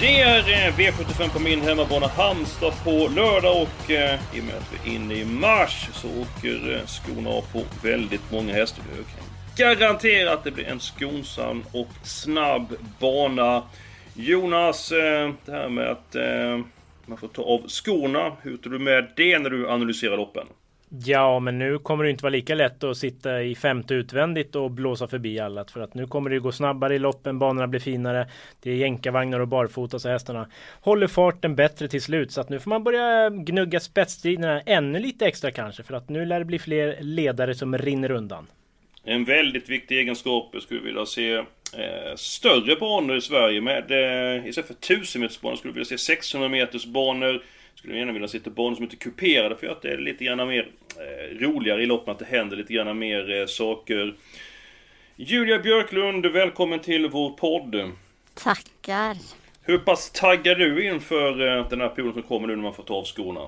Det är eh, V75 på min hemmabana Halmstad på lördag och eh, i och med att vi är inne i mars så åker eh, skorna av på väldigt många hästar. Jag kan garantera att det blir en skonsam och snabb bana. Jonas, eh, det här med att eh, man får ta av skorna, hur tar du med det när du analyserar loppen? Ja, men nu kommer det inte vara lika lätt att sitta i femte utvändigt och blåsa förbi alla. För att nu kommer det gå snabbare i loppen, banorna blir finare. Det är jänkarvagnar och barfota så hästarna håller farten bättre till slut. Så att nu får man börja gnugga spetsstriderna ännu lite extra kanske. För att nu lär det bli fler ledare som rinner undan. En väldigt viktig egenskap. Jag skulle vilja se eh, större banor i Sverige med eh, istället för 1000 meters banor skulle jag vilja se 600 meters banor. Skulle gärna vilja sitta banor som inte är kuperade för att det är lite grann mer eh, roligare i loppen, att det händer lite grann mer eh, saker. Julia Björklund, välkommen till vår podd. Tackar. Hur pass taggad är du inför eh, den här perioden som kommer nu när man får ta av skorna?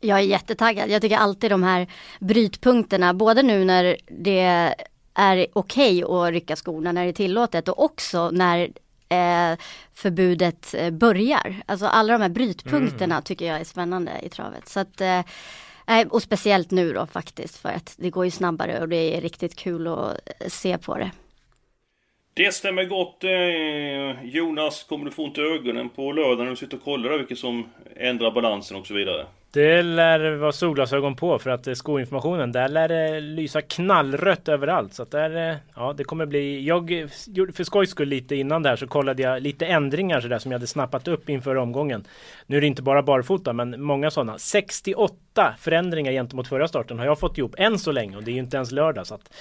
Jag är jättetaggad. Jag tycker alltid de här brytpunkterna, både nu när det är okej att rycka skorna när det är tillåtet och också när eh, förbudet eh, börjar. Alltså alla de här brytpunkterna tycker jag är spännande i travet. Så att, eh, och speciellt nu då faktiskt för att det går ju snabbare och det är riktigt kul att se på det. Det stämmer gott. Jonas, kommer du få ont i ögonen på lördag när du sitter och kollar vilket som ändrar balansen och så vidare? Det lär vara solglasögon på för att eh, skoinformationen där lär det lysa knallrött överallt. Så att där, eh, ja det kommer bli. Jag gjorde för skojs skull lite innan där så kollade jag lite ändringar så där som jag hade snappat upp inför omgången. Nu är det inte bara barfota men många sådana. 68 förändringar gentemot förra starten har jag fått ihop än så länge och det är ju inte ens lördag så att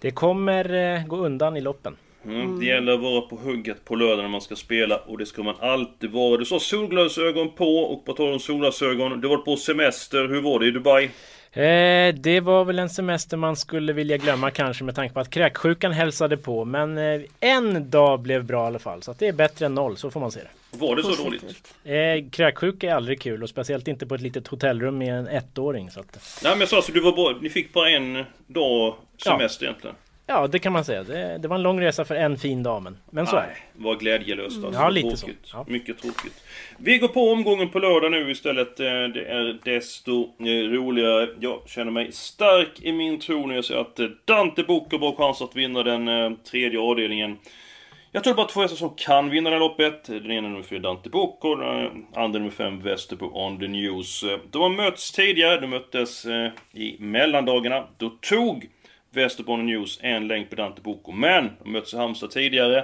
det kommer eh, gå undan i loppen. Mm. Det gäller att vara på hugget på lördag när man ska spela och det ska man alltid vara. Du sa solglasögon på och på tal om solglasögon, du var på semester. Hur var det i Dubai? Eh, det var väl en semester man skulle vilja glömma kanske med tanke på att kräksjukan hälsade på. Men eh, en dag blev bra i alla fall. Så att det är bättre än noll, så får man se det. Var det så dåligt? Eh, kräksjuka är aldrig kul och speciellt inte på ett litet hotellrum med en ettåring. Så att, Nej men jag sa alltså, du var bara, ni fick bara en dag semester egentligen? Ja, det kan man säga. Det, det var en lång resa för en fin dag, men, så är det. Nej, var glädjelöst alltså. Ja, lite så. tråkigt. Ja. Mycket tråkigt. Vi går på omgången på lördag nu istället. Eh, Det är desto eh, roligare. Jag känner mig stark i min tro när jag ser att eh, Dante Book har bra chans att vinna den tredje avdelningen. Jag tror bara två hästar som kan vinna det här loppet. Den ena nummer 4 Dante Book och den andra nummer 5 Västerbo On The News. De har mötts tidigare, de möttes i mellandagarna. Då tog Västerbo On The News en längd på Dante Bocco. Men de möttes i Halmstad tidigare.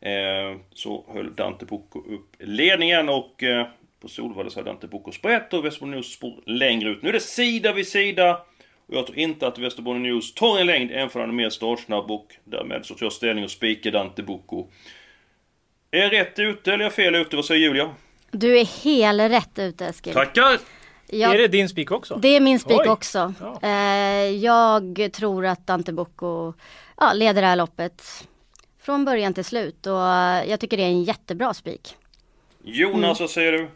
Eh, så höll Dante Bocco upp ledningen och eh, på Solvalla så hade Dante Bocco sprätt och Västerbo News spår längre ut. Nu är det sida vid sida. Och jag tror inte att Västerbo News tar en längd än för han är mer startsnabb och därmed så tar jag ställning och spikar Dante Bocco. Är jag rätt ute eller är jag fel ute? Vad säger Julia? Du är helt rätt ute Eskil. Tackar! Jag- Är det din spik också? Det är min spik också. Ja. Eh, jag tror att Dante Bocco ja, leder det här loppet från början till slut och eh, jag tycker det är en jättebra spik. Jonas, vad säger du?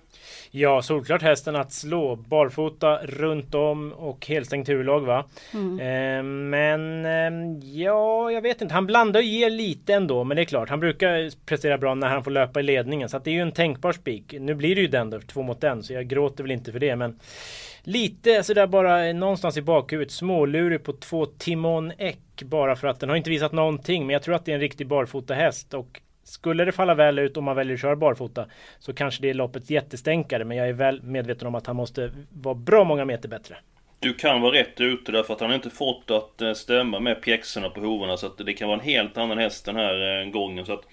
Ja, solklart hästen att slå. Barfota runt om och helstängt huvudlag va. Eh, men eh, ja, jag vet inte. Han blandar och ger lite ändå. Men det är klart, han brukar prestera bra när han får löpa i ledningen. Så det är ju en tänkbar spik. Nu blir det ju den då, två mot en. Så jag gråter väl inte för det. Men lite sådär bara någonstans i bakhuvudet. Smålurig på två Timon Ek. Bara för att den har inte visat någonting. Men jag tror att det är en riktig barfota häst. Och skulle det falla väl ut om man väljer att köra barfota så kanske det är loppets jättestänkare. Men jag är väl medveten om att han måste vara bra många meter bättre. Du kan vara rätt ute därför att han inte fått att eh, stämma med pjäxorna på hovarna så att det kan vara en helt annan häst den här eh, gången. Så att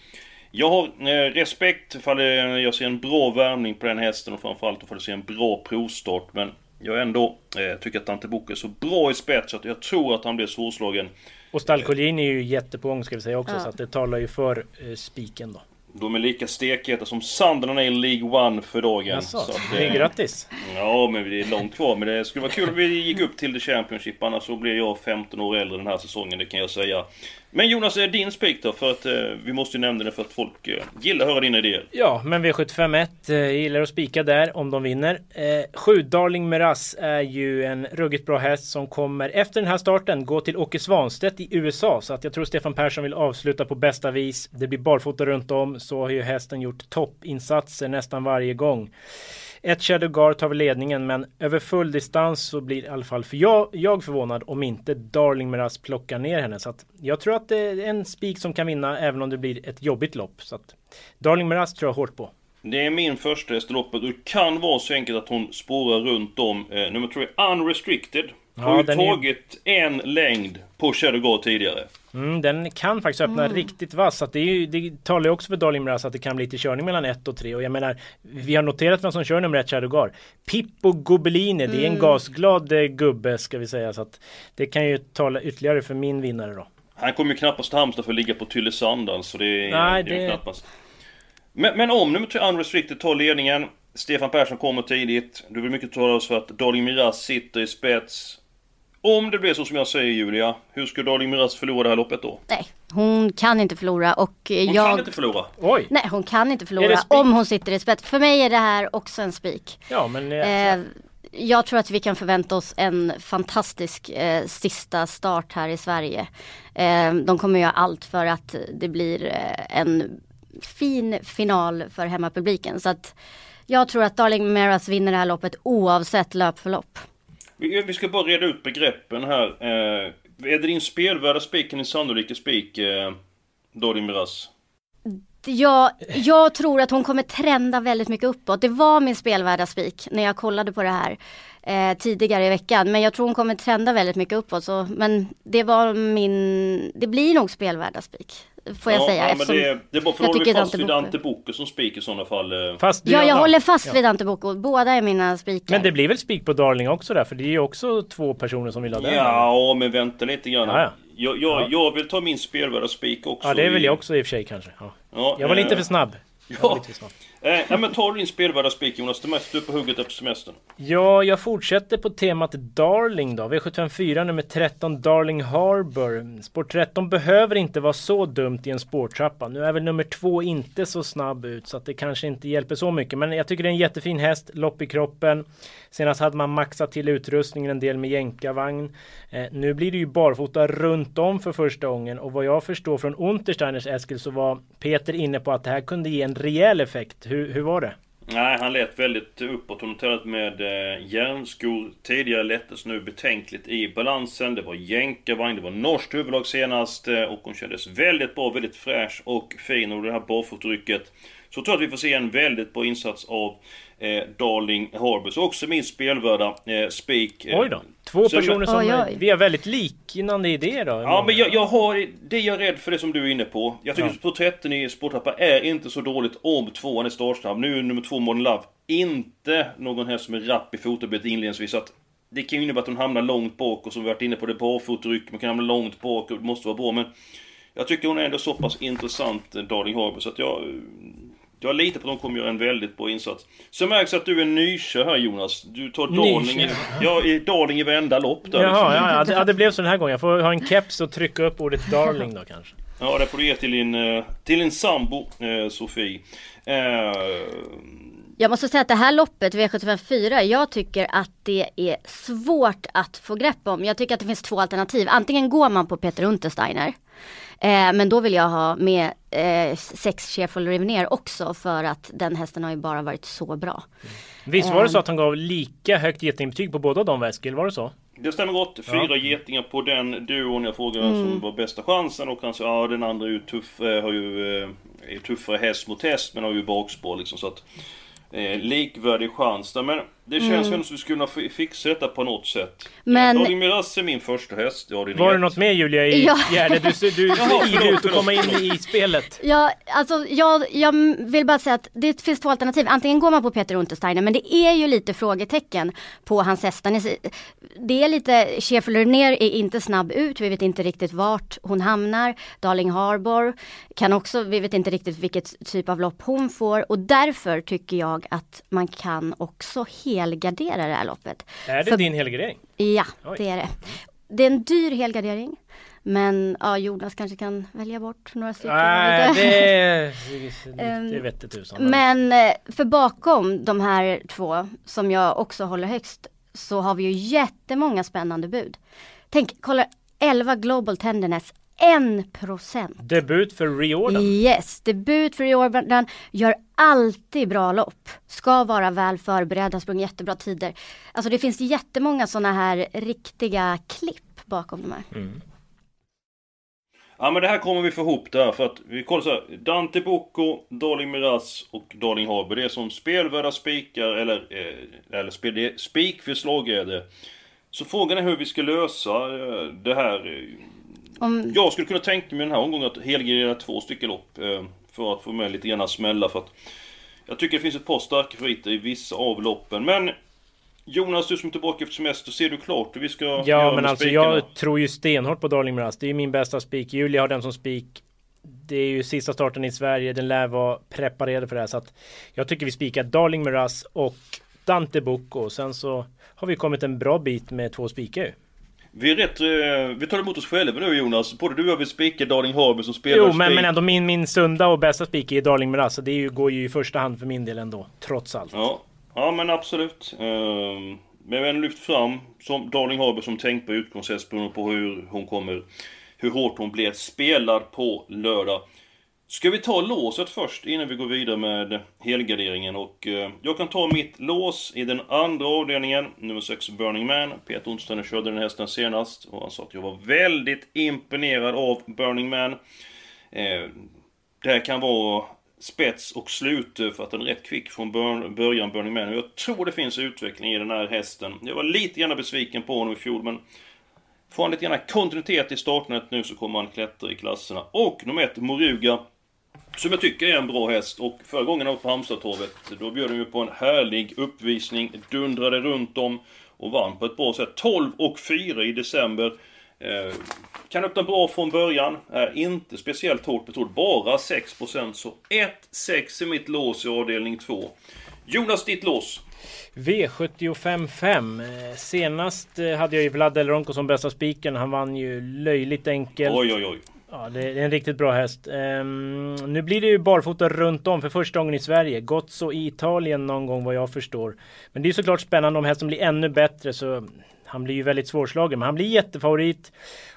jag har eh, respekt ifall jag ser en bra värmning på den hästen och framförallt ifall jag ser en bra provstart. Men jag ändå eh, tycker att Dante Book är så bra i spets så att jag tror att han blir svårslagen. Och Stallkolin är ju jättepång ska vi säga också Ja. så att det talar ju för eh, spiken då. De är lika stekheta som Sunderland i League One för dagen. Jaså, Så att, det är grattis! Ja, men det är långt kvar. Men det skulle vara kul om vi gick upp till The Championship. Annars så blir jag 15 år äldre den här säsongen, det kan jag säga. Men Jonas, är din spik då? För att eh, vi måste ju nämna det för att folk eh, gillar att höra dina idéer. Ja, men V751 eh, gillar att spika där om de vinner. Eh, sju Darling Meras är ju en ruggigt bra häst som kommer efter den här starten gå till Åke Svanstedt i USA. Så att jag tror Stefan Persson vill avsluta på bästa vis. Det blir barfota runt om så har ju hästen gjort toppinsatser nästan varje gång. Ett Shadow Guard tar väl ledningen men över full distans så blir i alla fall för jag, jag förvånad om inte Darling Meras plockar ner henne. Så att jag tror att det är en spik som kan vinna även om det blir ett jobbigt lopp. Så att Darling Meras tror jag hårt på. Det är min första häst i loppet och det kan vara så enkelt att hon spårar runt om. Eh, nummer tre, Unrestricted. Har Ja, ju är ju- tagit en längd på Shadow Guard tidigare. Mm, den kan faktiskt öppna riktigt vass. Så att det, är ju, det talar ju också för Darling Miraz att det kan bli lite körning mellan 1 och 3. Och jag menar, vi har noterat vem som kör nummer 1 Shadowgar. Pippo Gobelini, det är en gasglad eh, gubbe ska vi säga. Så att det kan ju tala ytterligare för min vinnare då. Han kommer ju knappast till Halmstad för att ligga på Tylösand alltså. Det är, Nej, det är ju det- knappast. Men, men om nummer tre Unrestricted tar ledningen. Stefan Persson kommer tidigt. Du vill mycket tala oss för att Darling Miraz sitter i spets. Om det blir så som jag säger Julia, hur ska Darling Miraz förlora det här loppet då? Nej, hon kan inte förlora och eh, Hon jag... kan inte förlora. Oj! Nej, hon kan inte förlora om hon sitter i spets. För mig är det här också en spik. Ja, men... Eh, Eh, jag tror att vi kan förvänta oss en fantastisk eh, sista start här i Sverige. Eh, de kommer göra allt för att det blir eh, en fin final för hemmapubliken. Så att jag tror att Darling Meras vinner det här loppet oavsett löpförlopp. Vi, vi ska bara reda ut begreppen här. Eh, är det din spelvärda spiken i din sannolika spik, eh, Dodi Miraz? Jag, jag tror att hon kommer trenda väldigt mycket uppåt. Det var min spelvärda spik när jag kollade på det här eh, tidigare i veckan. Men jag tror hon kommer trenda väldigt mycket uppåt. Så, men det var min, det blir nog spelvärda spik. Får jag ja, säga. Ja, men det, är- det är bara för jag att tycker fast vid Dante Bocco som spik i sådana fall. eh. fast Ja, jag håller fast ja. vid Dante Bocco. Båda är mina spikar. Men det blir väl spik på Darling också där? För det är ju också två personer som vill ha den. Ja, men vänta lite grann. Ja, ja. Jag, jag, Ja. jag vill ta min spelvärda spik också. Ja, det vill jag också i och för sig kanske. Ja. Ja, Jag var eh, lite för snabb. Jag Ja. lite för snabb. Eh, ja, men ta din spelvärda spik Jonas, det mest du är på hugget efter semestern. Ja, jag fortsätter på temat Darling då. V754 nummer 13 Darling Harbour. Spår 13 behöver inte vara så dumt i en spårtrappa. Nu är väl nummer två inte så snabb ut så att det kanske inte hjälper så mycket. Men jag tycker det är en jättefin häst, lopp i kroppen. Senast hade man maxat till utrustningen en del med jänkarvagn. Eh, nu blir det ju barfota runt om för första gången och vad jag förstår från Untersteiners Eskil så var Peter inne på att det här kunde ge en rejäl effekt. Hur, hur var det? Nej, han lät väldigt uppåt. Hon har tränat med eh, järnskor. Tidigare lättes nu betänkligt i balansen. Det var jänkarvagn, det var norskt huvudlag senast. Eh, och hon kändes väldigt bra, väldigt fräsch och fin. Och det här barfotrycket. Så jag tror att vi får se en väldigt bra insats av eh, Darling Harbour. Så också min spelvärda eh, spik. eh, Oj då! Två så- personer som... Oj, oj. Vi har väldigt liknande idéer då. Ja men jag, jag har, det är jag rädd för det som du är inne på. Jag tycker Ja. att på 13 i sporttappar är inte så dåligt om tvåan är startsnabb. Nu är nummer två Modern Love inte någon häst som är rapp i fotarbetet inledningsvis. Så att det kan ju innebära att hon hamnar långt bak och som vi varit inne på, det är barfotryck, man kan hamna långt bak och det måste vara bra. Men jag tycker hon är ändå så pass intressant, eh, Darling Harbour, så att jag... Jag litar på att de kommer göra en väldigt bra insats. Så märks att du är nykär här Jonas. Du tar Darling, ja, Darling i varenda lopp där. liksom. Jaha, ja, ja, det, ja, det blev så den här gången. Jag får ha en keps och trycka upp ordet Darling då kanske. Ja, det får du ge till din, eh, till din sambo eh, Sofie. Eh, Jag måste säga att det här loppet, V754, jag tycker att det är svårt att få grepp om. Jag tycker att det finns två alternativ. Antingen går man på Peter Untersteiner. Eh, men då vill jag ha med eh, sex Cheerful Rivner också för att den hästen har ju bara varit så bra. Visst var det så att han gav lika högt getingbetyg på båda de Eskil? Var det så? det stämmer gott. Fyra Ja. getingar på den duon. Jag frågade vem som var bästa chansen och han sa ja den andra är ju tuff, eh, har ju, eh, är tuffare häst mot häst men har ju bakspår liksom så att eh, likvärdig chans där. Men det känns mm. som att vi skulle kunna fixa detta på något sätt. Men... Darling Miraz är min första häst. Ja, det Var det något mer Julia i ja. Gärde? Du, du, du är ivrig ut att komma in i spelet. Ja, alltså jag, jag vill bara säga att det finns två alternativ. Antingen går man på Peter Untersteiner, men det är ju lite frågetecken på hans hästar. Det är lite, Schäfer ner är inte snabb ut, vi vet inte riktigt vart hon hamnar. Darling Harbor kan också, vi vet inte riktigt vilket typ av lopp hon får och därför tycker jag att man kan också helgardera det här loppet. Är det För, din helgardering? Ja, Oj. det är det. Det är en dyr helgardering. Men ja, Jonas kanske kan välja bort några stycken. Nej, det, det vet tusan. Men eh, för bakom de här två som jag också håller högst så har vi ju jättemånga spännande bud. Tänk, kolla 11 Global Tenderness 1%. Debut för Riordan. Yes, debut för Riordan. Gör alltid bra lopp. Ska vara väl förberedd, har sprungit jättebra tider. Alltså det finns jättemånga sådana här riktiga klipp bakom de här. Mm. Ja men det här kommer vi få ihop där för att vi kollar så här. Dante Bocco, Darling Miraz och Darling Harbour. Det är som spelvärda spikar eller, eh, eller spikförslag är det. Så frågan är hur vi ska lösa eh, det här om... Jag skulle kunna tänka mig den här omgången att helgardera två stycken lopp. Eh, för att få med lite grann smälla för att... Jag tycker det finns ett par starka favoriter i vissa av loppen. Men Jonas, du som är tillbaka efter semester, ser du klart hur vi ska Ja, göra men alltså spikarna? jag tror ju stenhårt på Darling Miraz. Det är min bästa spik. Julia har den som spik. Det är ju sista starten i Sverige. Den lär vara preparerad för det här. Så att jag tycker vi spikar Darling Miraz och Dante Bocco. Sen så har vi kommit en bra bit med två spikar vi är rätt, eh, vi tar emot oss själva nu Jonas. Både du och jag vill spika Darling Harbour som spelar Jo men, men ändå min, min sunda och bästa spik är Darling Miraz. Så det ju, går ju i första hand för min del ändå. Trots allt. Ja, ja men absolut. Um, men vi har lyft fram som Darling Harbour som tänkbar utgångshäst beroende på hur hon kommer... Hur hårt hon blir spelad på lördag. Ska vi ta låset först innan vi går vidare med helgarderingen och eh, jag kan ta mitt lås i den andra avdelningen, nummer 6 Burning Man. Peter Onsdagen körde den hästen senast och han sa att jag var väldigt imponerad av Burning Man. Eh, det här kan vara spets och slut för att den är rätt kvick från början, Burning Man. Och jag tror det finns utveckling i den här hästen. Jag var lite grann besviken på honom i fjol men Får han lite grann kontinuitet i startnätet nu så kommer han klättra i klasserna. Och nummer 1, Moruga. Som jag tycker är en bra häst och förra gången jag var på Halmstadtorvet då bjöd de ju på en härlig uppvisning, dundrade runt om och vann på ett bra sätt. 12 och 4 i december. Eh, kan öppna bra från början, är inte speciellt hårt betrodd, bara 6% så 1-6 är mitt lås i avdelning 2. Jonas, ditt lås? V75 5. Eh, senast eh, hade jag ju Vlad Elronko som bästa spiken. Han vann ju löjligt enkelt. Oj, oj, oj. Ja, det är en riktigt bra häst. Um, nu blir det ju barfota runt om för första gången i Sverige. Gott så i Italien någon gång vad jag förstår. Men det är såklart spännande om hästen blir ännu bättre så han blir ju väldigt svårslagen. Men han blir jättefavorit.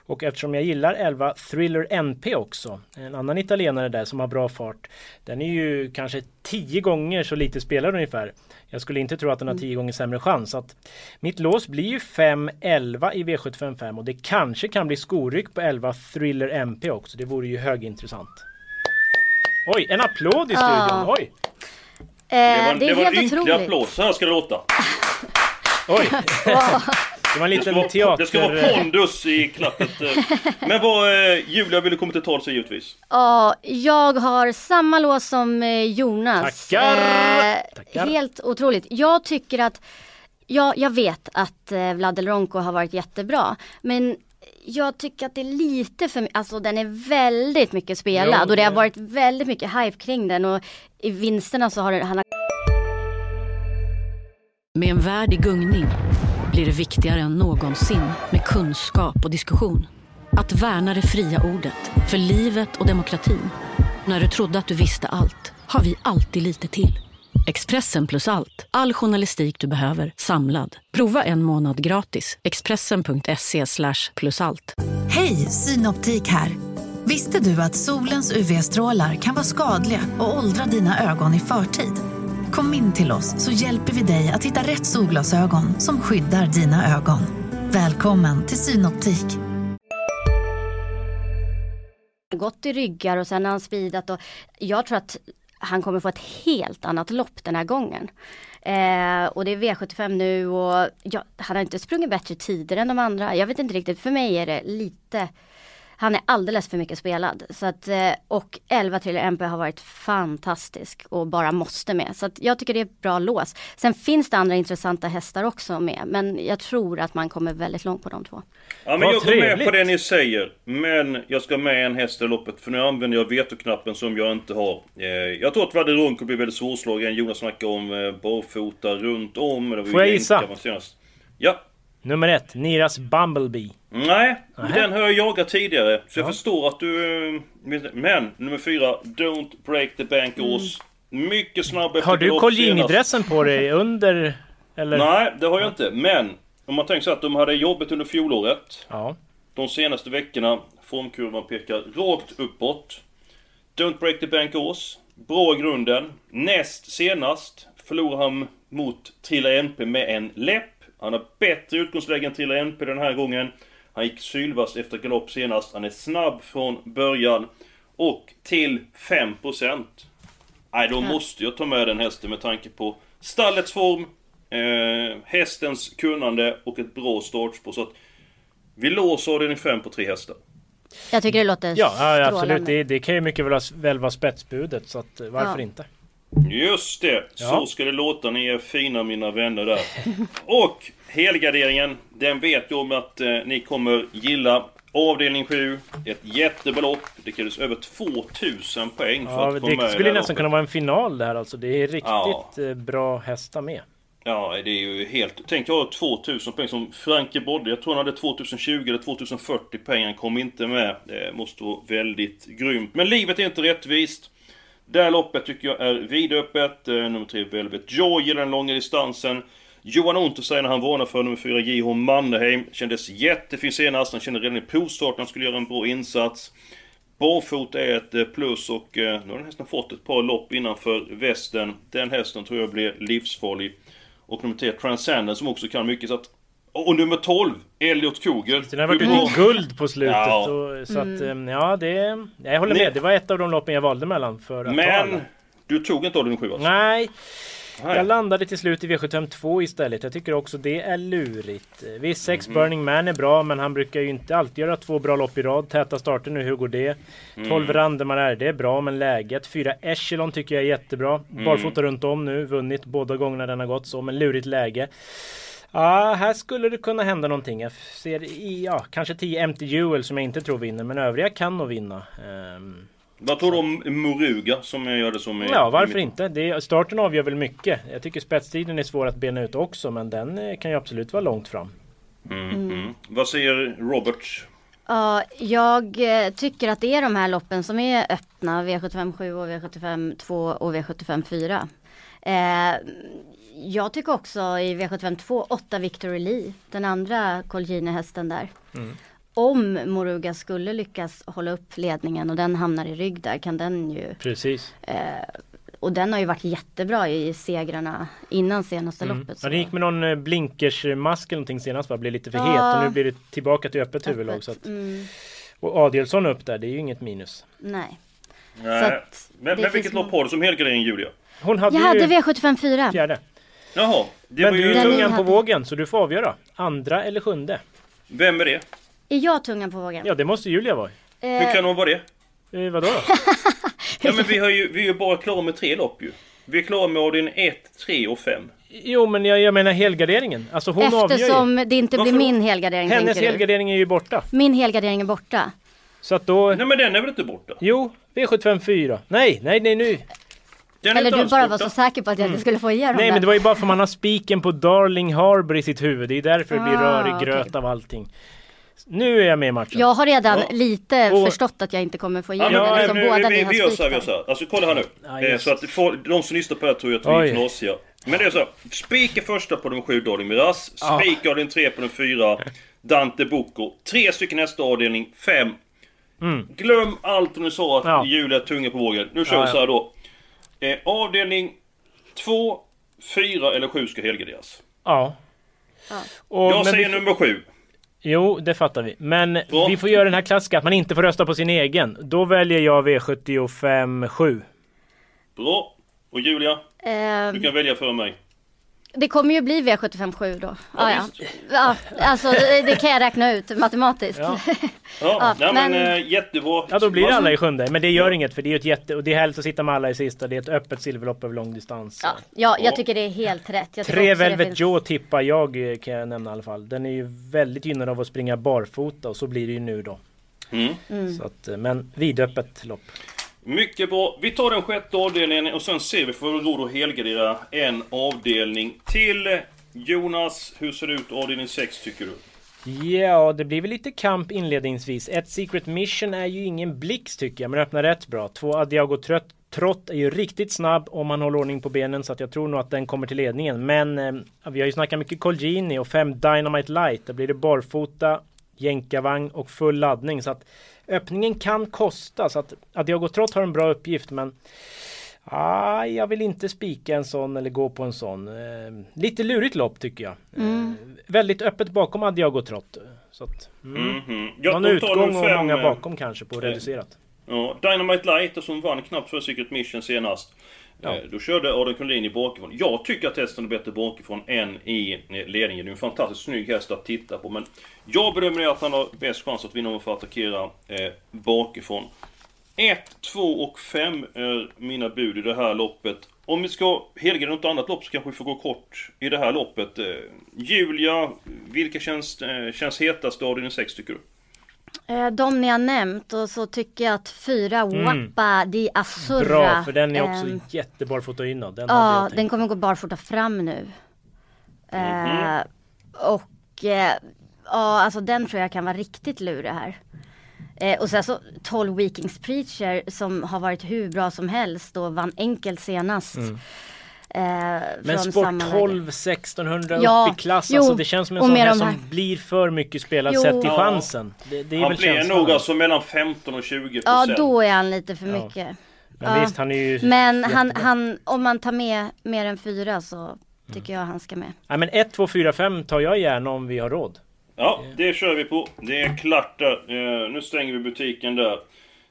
Och eftersom jag gillar 11 Thriller NP också, en annan italienare där som har bra fart. Den är ju kanske 10 gånger så lite spelad ungefär. Jag skulle inte tro att den har 10 gånger sämre chans. Att mitt lås blir ju 5-11 i V755 och det kanske kan bli skoryck på 11 Thriller MP också. Det vore ju högintressant. Oj, en applåd i studion! Ah. Oj! Eh, det var, det, det var en ynklig applåd, så här ska det låta. Oj! Det var en liten det teater... Det ska vara pondus i klappet. Eh. Men vad, eh, Julia vill du komma till tals givetvis? Ja, jag har samma lås som eh, Jonas. Tackar! Eh, Tackar. Helt otroligt. Jag tycker att, ja, jag vet att eh, Vladel Ronko har varit jättebra. Men jag tycker att det är lite för alltså den är väldigt mycket spelad jo, och det har varit väldigt mycket hype kring den och i vinsterna så har han... Med en värld i gungning blir det viktigare än någonsin med kunskap och diskussion. Att värna det fria ordet, för livet och demokratin. När du trodde att du visste allt, har vi alltid lite till. Expressen plus allt. All journalistik du behöver, samlad. Prova en månad gratis. Expressen.se plus allt. Hej, Synoptik här. Visste du att solens UV-strålar kan vara skadliga och åldra dina ögon i förtid? Kom in till oss så hjälper vi dig att hitta rätt solglasögon som skyddar dina ögon. Välkommen till Synoptik. Gått i ryggar och sen har han speedat och jag tror att han kommer få ett helt annat lopp den här gången. Eh, och det är V75 nu och ja, han har inte sprungit bättre tider än de andra. Jag vet inte riktigt, för mig är det lite han är alldeles för mycket spelad. Så att, eh, och 11 Thriller MP har varit fantastisk och bara måste med. Så att jag tycker det är ett bra lås. Sen finns det andra intressanta hästar också med. Men jag tror att man kommer väldigt långt på de två. Ja men Vad jag går med trevligt. på det ni säger. Men jag ska med en häst i loppet. För nu använder jag vetoknappen som jag inte har. Eh, jag tror att Vadde Rund kommer bli väldigt svårslagen. Jonas snackade om eh, barfota runt om. Det var ju Får jag gissa? Ja. Nummer ett, Niras Bumblebee. Nej, Nähä. den har jag jagat tidigare. Så jag Ja. förstår att du... eh, Men, nummer fyra, Don't Break the Bank Ås. Mycket snabb efter Har du Colgjini-dressen på dig under? Eller? Nej, det har jag inte. Men, om man tänker sig att de hade jobbet under fjolåret. Ja. De senaste veckorna, formkurvan pekar rakt uppåt. Don't break the bank Ås. Bra i grunden. Näst senast förlorade han mot Trilla NP med en läpp. Han har bättre utgångsläge än Trilla NP den här gången. Han gick sylvass efter galopp senast. Han är snabb från början. Och till 5%. Nej, då måste jag ta med den hästen med tanke på stallets form, eh, hästens kunnande och ett bra startspår. Så att vi låser avdelning 5 på tre hästar. Jag tycker det låter Ja, ja absolut. Det, det kan ju mycket väl, väl vara spetsbudet. Så att, eh, varför Ja. inte? Just det! Ja. Så ska det låta. Ni är fina mina vänner där. Och helgarderingen, den vet jag om att eh, ni kommer gilla. Avdelning 7, ett jättebelopp. Det krävdes över 2000 poäng för Ja, att komma med det skulle här nästan kunna vara en final där alltså. Det är riktigt Ja. eh, bra hästar med. Ja, det är ju helt... Tänk jag har 2000 poäng som Franke Bodde. Jag tror han hade 2020 eller 2040 poäng. Han kom inte med. Det måste vara väldigt grymt. Men livet är inte rättvist. Det här loppet tycker jag är vidöppet. Eh, nummer 3 Velvet Joy gillar den långa distansen. Johan Untersteiner när han varnar för nummer 4 JH Mannerheim. Kändes jättefin senast. Han kände redan i provstarten att han skulle göra en bra insats. Barfota är ett eh, plus och eh, nu har den hästen fått ett par lopp innanför västen. Den hästen tror jag blir livsfarlig. Och nummer 3 Transcendent som också kan mycket så att... Och nummer 12 Elliot Kugel. Den har varit ute i guld på slutet. Ja. Och, så att, Mm. eh, ja, det... Jag håller med. Det var ett av de loppen jag valde mellan för att ta. Men du tog inte avdelning 7 alltså? Nej, Nej. jag landade till slut i V752 istället. Jag tycker också det är lurigt. Visst, 6 Mhm. Burning Man är bra, men han brukar ju inte alltid göra två bra lopp i rad. Täta starter nu, hur går det? Mm. 12 Randemar är det är bra, men läget. 4 Echelon tycker jag är jättebra. Mm. Barfota runt om nu, vunnit båda gångerna den har gått så, men lurigt läge. Ja, här skulle det kunna hända någonting. Jag ser i, ja, kanske 10 Empty Jewel som jag inte tror vinner, men övriga kan nog vinna. Ehm, Vad tror du om Moruga som jag gör det som... är- Ja, varför inte? Det, starten avgör väl mycket. Jag tycker spetstiden är svår att bena ut också, men den eh, kan ju absolut vara långt fram. Mm, mm. Vad säger Robert? Ja, jag eh, tycker att det är de här loppen som är öppna, V75 7 och V75 2 och V75 4. Eh, jag tycker också i V75 2, 8 Victory Lee, den andra Colgjini-hästen där. Mm. Om Moruga skulle lyckas hålla upp ledningen och den hamnar i rygg där kan den ju Precis. eh, och den har ju varit jättebra i segrarna innan senaste Mm. loppet. Ja, det gick med någon eh, blinkersmask eller någonting senast va? Blev lite för Ja. het och nu blir det tillbaka till öppet huvudlag. Så att, Mm, och Adielsson upp där, det är ju inget minus. nej. Nej. att men men vilket lopp har du som helgardering Julia? Hon hade Jag ju hade V75 4. fjärde. Jaha, det Men var du ju... är Den tungan på hade- vågen så du får avgöra. Andra eller sjunde? Vem är det? Är jag tungan på vågen? Ja det måste Julia vara. Hur Eh, kan hon vara det? Eh, vadå då? Ja men vi, har ju, vi är ju bara klara med tre lopp ju. Vi är klara med avdelning 1, 3 och 5. Jo men jag, jag menar helgarderingen. Alltså hon avgör ju. Eftersom det inte blir Varför- min helgardering Hennes tänker helgardering är ju borta. Min helgardering är borta. Så att då... Nej men den är väl inte borta? Jo, V75 4. Nej, nej, nej nu. Den är Eller inte du alls bara borta. var så säker på att jag inte skulle få igenom Mm. Nej men det var ju bara för man har spiken på Darling Harbour i sitt huvud. Det är därför det blir Ah, rörig gröt okej. av allting. Nu är jag med i matchen. Jag har redan Ja. lite Och- förstått att jag inte kommer få Ja, igenom den men, som nu, båda vi, ni vi, har vi gör så här, vi gör så här. Alltså kolla här nu. Ja, eh, så att folk, de som lyssnar på det här tror jag att vi är knasiga. Men det är så här. Spik är första på de sju Darling Miraz. Ja. Spik avdelning 3 på den fyra. Dante Bocco. Tre stycken nästa avdelning. Fem. Mm. Glöm allt ni sa att Ja. Julia är tunga på vågen. Nu kör Ja, vi ja. så här då. Eh, avdelning 2, 4 eller 7 ska helgarderas. Ja. Ja. Och, Jag säger vi, får- nummer 7. Jo, det fattar vi. Men Bra. vi får göra den här klassiska att man inte får rösta på sin egen. Då väljer jag V75 7. Bra. Och Julia, Eh, du kan välja för mig. Det kommer ju bli V757 då. Ja, Ja, ja. alltså det, det kan jag räkna ut matematiskt. Ja. Ja, Ja, men, men- eh, jättebra. Ja då blir det alla i sjunde. Men det gör inget för det är ju ett jätte... Och det är härligt att sitta med alla i sista. Det är ett öppet silverlopp över lång distans. Ja, ja, jag tycker det är helt rätt. Jag tycker Tre Velvet finns- Joe tippar jag eh, kan jag nämna i alla fall. Den är ju väldigt gynnad av att springa barfota och så blir det ju nu då. Mm. Så att, eh, men vidöppet lopp. Mycket bra. Vi tar den sjätte avdelningen och sen ser vi för vi råd att helgardera en avdelning till. Jonas, hur ser det ut avdelning 6 tycker du? Ja, det blir väl lite kamp inledningsvis. Ett Secret Mission är ju ingen blixt tycker jag, men öppnar rätt bra. Två Adiago Trött Trott är ju riktigt snabb om man håller ordning på benen så att jag tror nog att den kommer till ledningen. Men eh, vi har ju snackat mycket Colgini och fem Dynamite Light. Där blir det barfota, jänkarvagn och full laddning. Så att öppningen kan kosta. Så att Adiago Trott har en bra uppgift men Ah, jag vill inte spika en sån eller gå på en sån. Eh, lite lurigt lopp tycker jag. Mm. Eh, väldigt öppet bakom Adiago Trott. Så att, mm. Mhm. Ja, Någon utgång och fem, många eh, bakom kanske på reducerat. Ja, Dynamite Light som vann knappt för Secret Mission senast. Ja. Eh, då körde Adrian Kundin i bakifrån. Jag tycker att hästen är bättre bakifrån än i eh, ledningen. Det är en fantastiskt snygg häst att titta på. Men jag bedömer att han har bäst chans att vinna om han får attackera eh, bakifrån. 1, 2 och 5 är mina bud i det här loppet. Om vi ska helga något annat lopp så kanske vi får gå kort i det här loppet. Eh, Julia, vilka känns, eh, känns hetast i din 6 tycker du? Eh, De ni har nämnt och så tycker jag att fyra Mm. Wappa di Azzurra. Bra, för den är också ehm, jättebarfota inåt. Den Ja, den kommer gå barfota fram nu. Mhm. Eh, och eh, ja, alltså den tror jag kan vara riktigt lurig här. Eh, och sen så 12 Weekings Preacher som har varit hur bra som helst och vann enkelt senast. Mm. Eh, Men från Sport samma läge. 12 1600 Ja, upp i klass. jo, alltså det känns som en sån de som här- blir för mycket spelad Jo. sett till Ja. chansen. Det, det är Han väl blir nog alltså mellan 15 och 20 Ja, procent. då är han lite för Ja. mycket. Men visst, han är ju Men han, han, om man tar med mer än fyra så tycker jag han ska med. Nej men 1, 2, 4, 5 tar jag gärna om vi har råd. Ja, det kör vi på. Det är klart där. Eh, nu stänger vi butiken där.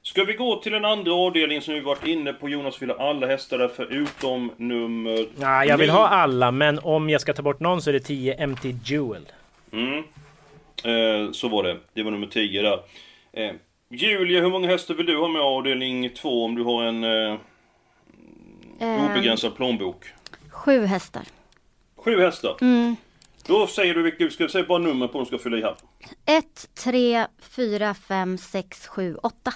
Ska vi gå till den andra avdelningen som vi varit inne på? Jonas vill ha alla hästar där förutom nummer... Nej, jag vill ha alla, men om jag ska ta bort någon så är det 10 MT Jewel. Mm. Eh, så var det. Det var nummer 10 där. Eh, Julia, hur många hästar vill du ha med avdelning 2 om du har en eh, Ehm, obegränsad plånbok? Sju hästar. Sju hästar. Mm. Då säger du vilka, ska vi säga bara nummer på de ska fylla i här. 1, 3, 4, 5, 6, 7, 8.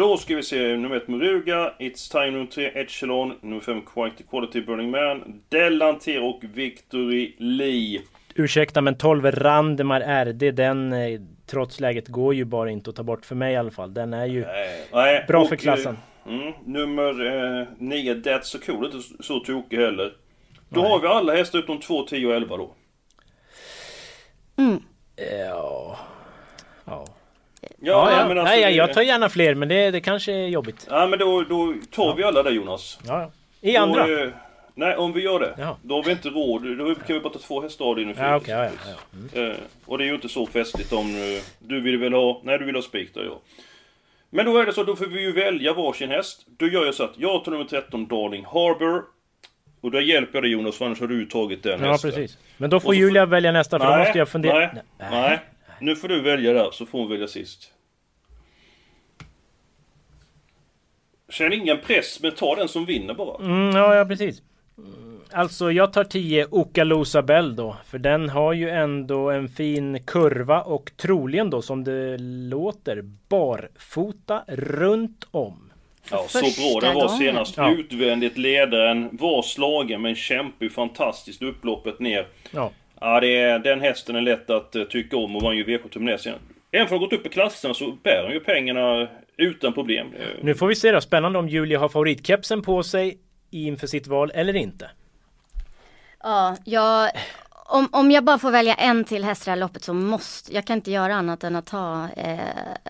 Då ska vi se nummer 1 Muruga, It's Time nummer 3 Echelon, nummer 5 Quite Quality Burning Man, Delantier och Victory Lee. Ursäkta men 12 Randemar RD, den eh, trots läget går ju bara inte att ta bort för mig i alla fall. Den är ju Nej, bra och, för klassen. eh, Mm, nummer 9 That's So Cool, inte så- så tokig heller. Då har vi alla hästar utom 2, 10 och 11 då. Mm. Ja... Ja. Ja, Ja, men alltså, Nej, jag tar gärna fler men det, det kanske är jobbigt. Ja men då, då tar vi alla där Jonas. Ja. I Då, andra? eh, nej, om vi gör det. Ja. Då har vi inte råd. Då kan vi bara ta två hästar av din Ja, okej, ja, ja, ja. Eh, och det är ju inte så festligt om eh, du vill väl ha... Nej, du vill ha spik där, ja. Men då är det så, då får vi ju välja varsin häst. Då gör jag så att jag tar nummer 13, Darling Harbour. Och då hjälper jag dig Jonas, för annars har du tagit den Ja, hästen. precis. Men då får Julia välja nästa för då måste jag fundera. Nej, nej, Nu får du välja där, så får hon välja sist. Känn ingen press, men ta den som vinner bara. Mm, ja, ja, precis. Alltså jag tar 10 Okalosa Bell då. För den har ju ändå en fin kurva och troligen då som det låter barfota runt om. Ja, så bra den var senast. Ja. Utvändigt ledaren, var slagen men kämpar ju fantastiskt upploppet ner. Ja. Ja, det är, den hästen är lätt att uh, tycka om och vann ju V7 sen. Även för att ha gått upp i klasserna så bär han ju pengarna utan problem. Eh, Nu får vi se då. Spännande om Julia har favoritkepsen på sig inför sitt val eller inte. Ja, jag, om, om jag bara får välja en till häst i det här loppet så måste, jag kan inte göra annat än att ta eh,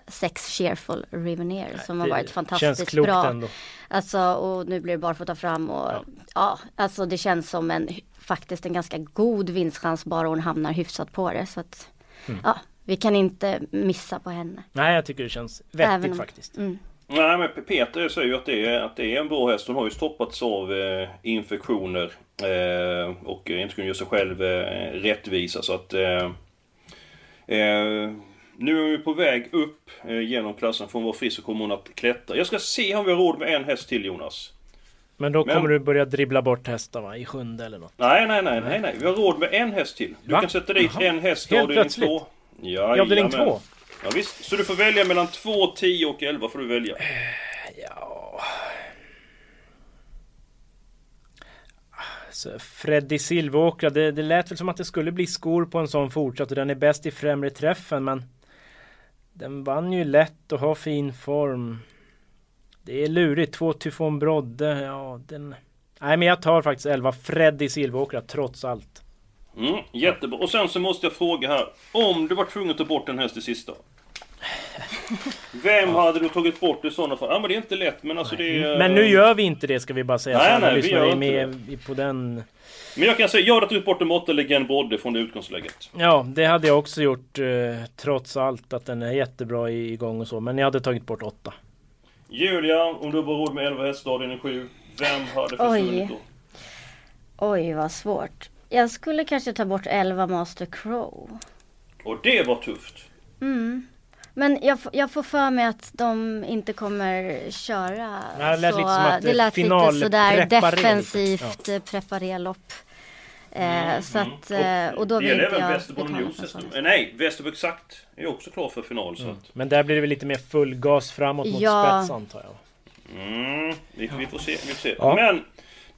sex Cheerful Riveneer som har varit fantastiskt bra. ändå. Alltså, och nu blir det barfota fram och ja. alltså det känns som en faktiskt en ganska god vinstchans bara hon hamnar hyfsat på det. Så att, Mm. ja, vi kan inte missa på henne. Nej, jag tycker det känns vettigt om- faktiskt. Mm. Nej men Peter säger ju att det, är, att det är en bra häst. Hon har ju stoppats av eh, infektioner. Eh, och inte kunnat göra sig själv eh, rättvisa så att... Eh, eh, nu är vi på väg upp eh, genom klassen. Får hon vara frisk så kommer hon att klättra. Jag ska se om vi har råd med en häst till Jonas. Men då Men- kommer du börja dribbla bort hästar va? I sjunde eller något. Nej, nej, nej, nej, nej. Vi har råd med en häst till. Du Va? kan sätta dit Jaha. en häst i Helt avdelning plötsligt? två. I avdelning Jajamän. två? Ja, visst. Så du får välja mellan 2, 10 och 11 får du välja. Ja... Så Freddy Silveråkra, det, det lät väl som att det skulle bli skor på en sån fortsatt och den är bäst i främre träffen men Den vann ju lätt och har fin form Det är lurigt, två Tyfon Brodde, ja den Nej men jag tar faktiskt 11 Freddy Silveråkra trots allt Mm, jättebra. Och sen så måste jag fråga här. Om du var tvungen att ta bort en häst i sista. Vem hade du tagit bort i sådana fall? Ja men det är inte lätt men alltså det är... Men nu gör vi inte det ska vi bara säga Nej, så nej, vi gör är inte med i- på den Men jag kan säga, jag hade tagit bort en måtta Legend Brodde från det utgångsläget. Ja, det hade jag också gjort eh, trots allt att den är jättebra i- igång och så. Men jag hade tagit bort åtta. Julia, om du bara råd med 11 hästar, avdelning 7. Vem hade försvunnit då? Oj vad svårt. Jag skulle kanske ta bort 11 Master Crow. Och det var tufft. Mm. Men jag, jag får för mig att de inte kommer köra. Det lät så, lite som att det lät lite final sådär preparé, defensivt ja. preparerlopp. Eh, så att, eh, och då det vill gäller inte även jag Västerbo betala News Nej, Västerbo Exakt är också klar för final. Så att, Men där blir det väl lite mer full gas framåt mot Ja. spets antar jag. mm, vi, vi får se. Vi får se. Ja. Men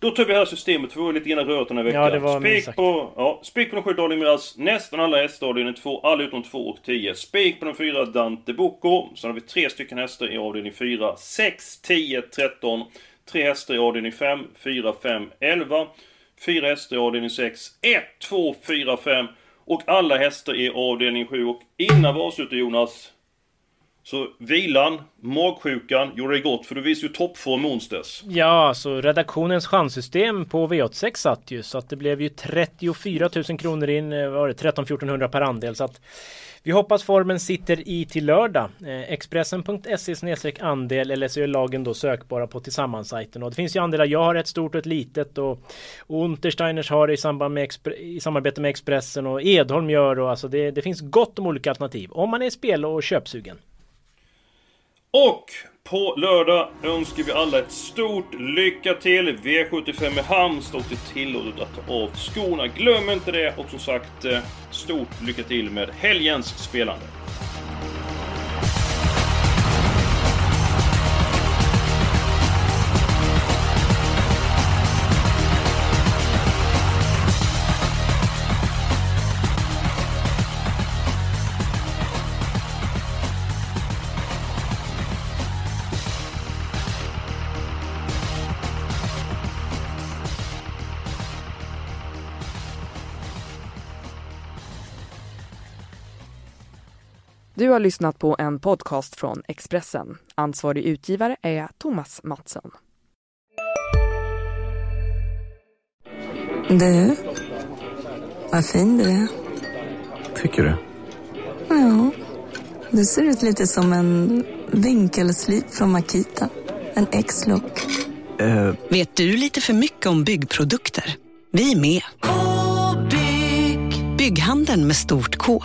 då tar vi här systemet. för Vi var lite grann rört den här veckan. Ja, det var spik på, ja, spik på de sju Darling. Nästan alla hästar avdelning 2. Alla utom 2 och 10. Spik på de fyra Dante Bocco. Sen har vi tre stycken hästar i avdelning 4. 6, 10, 13. Tre hästar i avdelning 5, 4, 5, 11. Fyra hästar i avdelning 6, 1, 2, 4, 5. Och alla hästar i avdelning 7. Och innan vi avslutar Jonas. Så vilan, magsjukan gjorde det gott för du visade ju toppform onsdags. Ja, så redaktionens chanssystem på V86 satt ju så att det blev ju 34 000 kronor in, eh, vad var det 13 1400 per andel så att vi hoppas formen sitter i till lördag. Eh, Expressen.se andel eller så är lagen då sökbara på tillsammansajten och det finns ju andelar. Jag har ett stort och ett litet och, Untersteiners har det i, samband med i samarbete med Expressen och Edholm gör och alltså det, det finns gott om olika alternativ om man är spel och köpsugen. Och på lördag önskar vi alla ett stort lycka till. V75 i Halmstad och det är tillåtet att ta av skorna. Glöm inte det och som sagt eh, stort lycka till med helgens spelande. Du har lyssnat på en podcast från Expressen. Ansvarig utgivare är Thomas Mattsson. Du, vad fin du är. Tycker du? Ja, du ser ut lite som en vinkelslip från Makita. En X-look. Eh, Vet du lite för mycket om byggprodukter? Vi är med. Bygghandeln med stort K.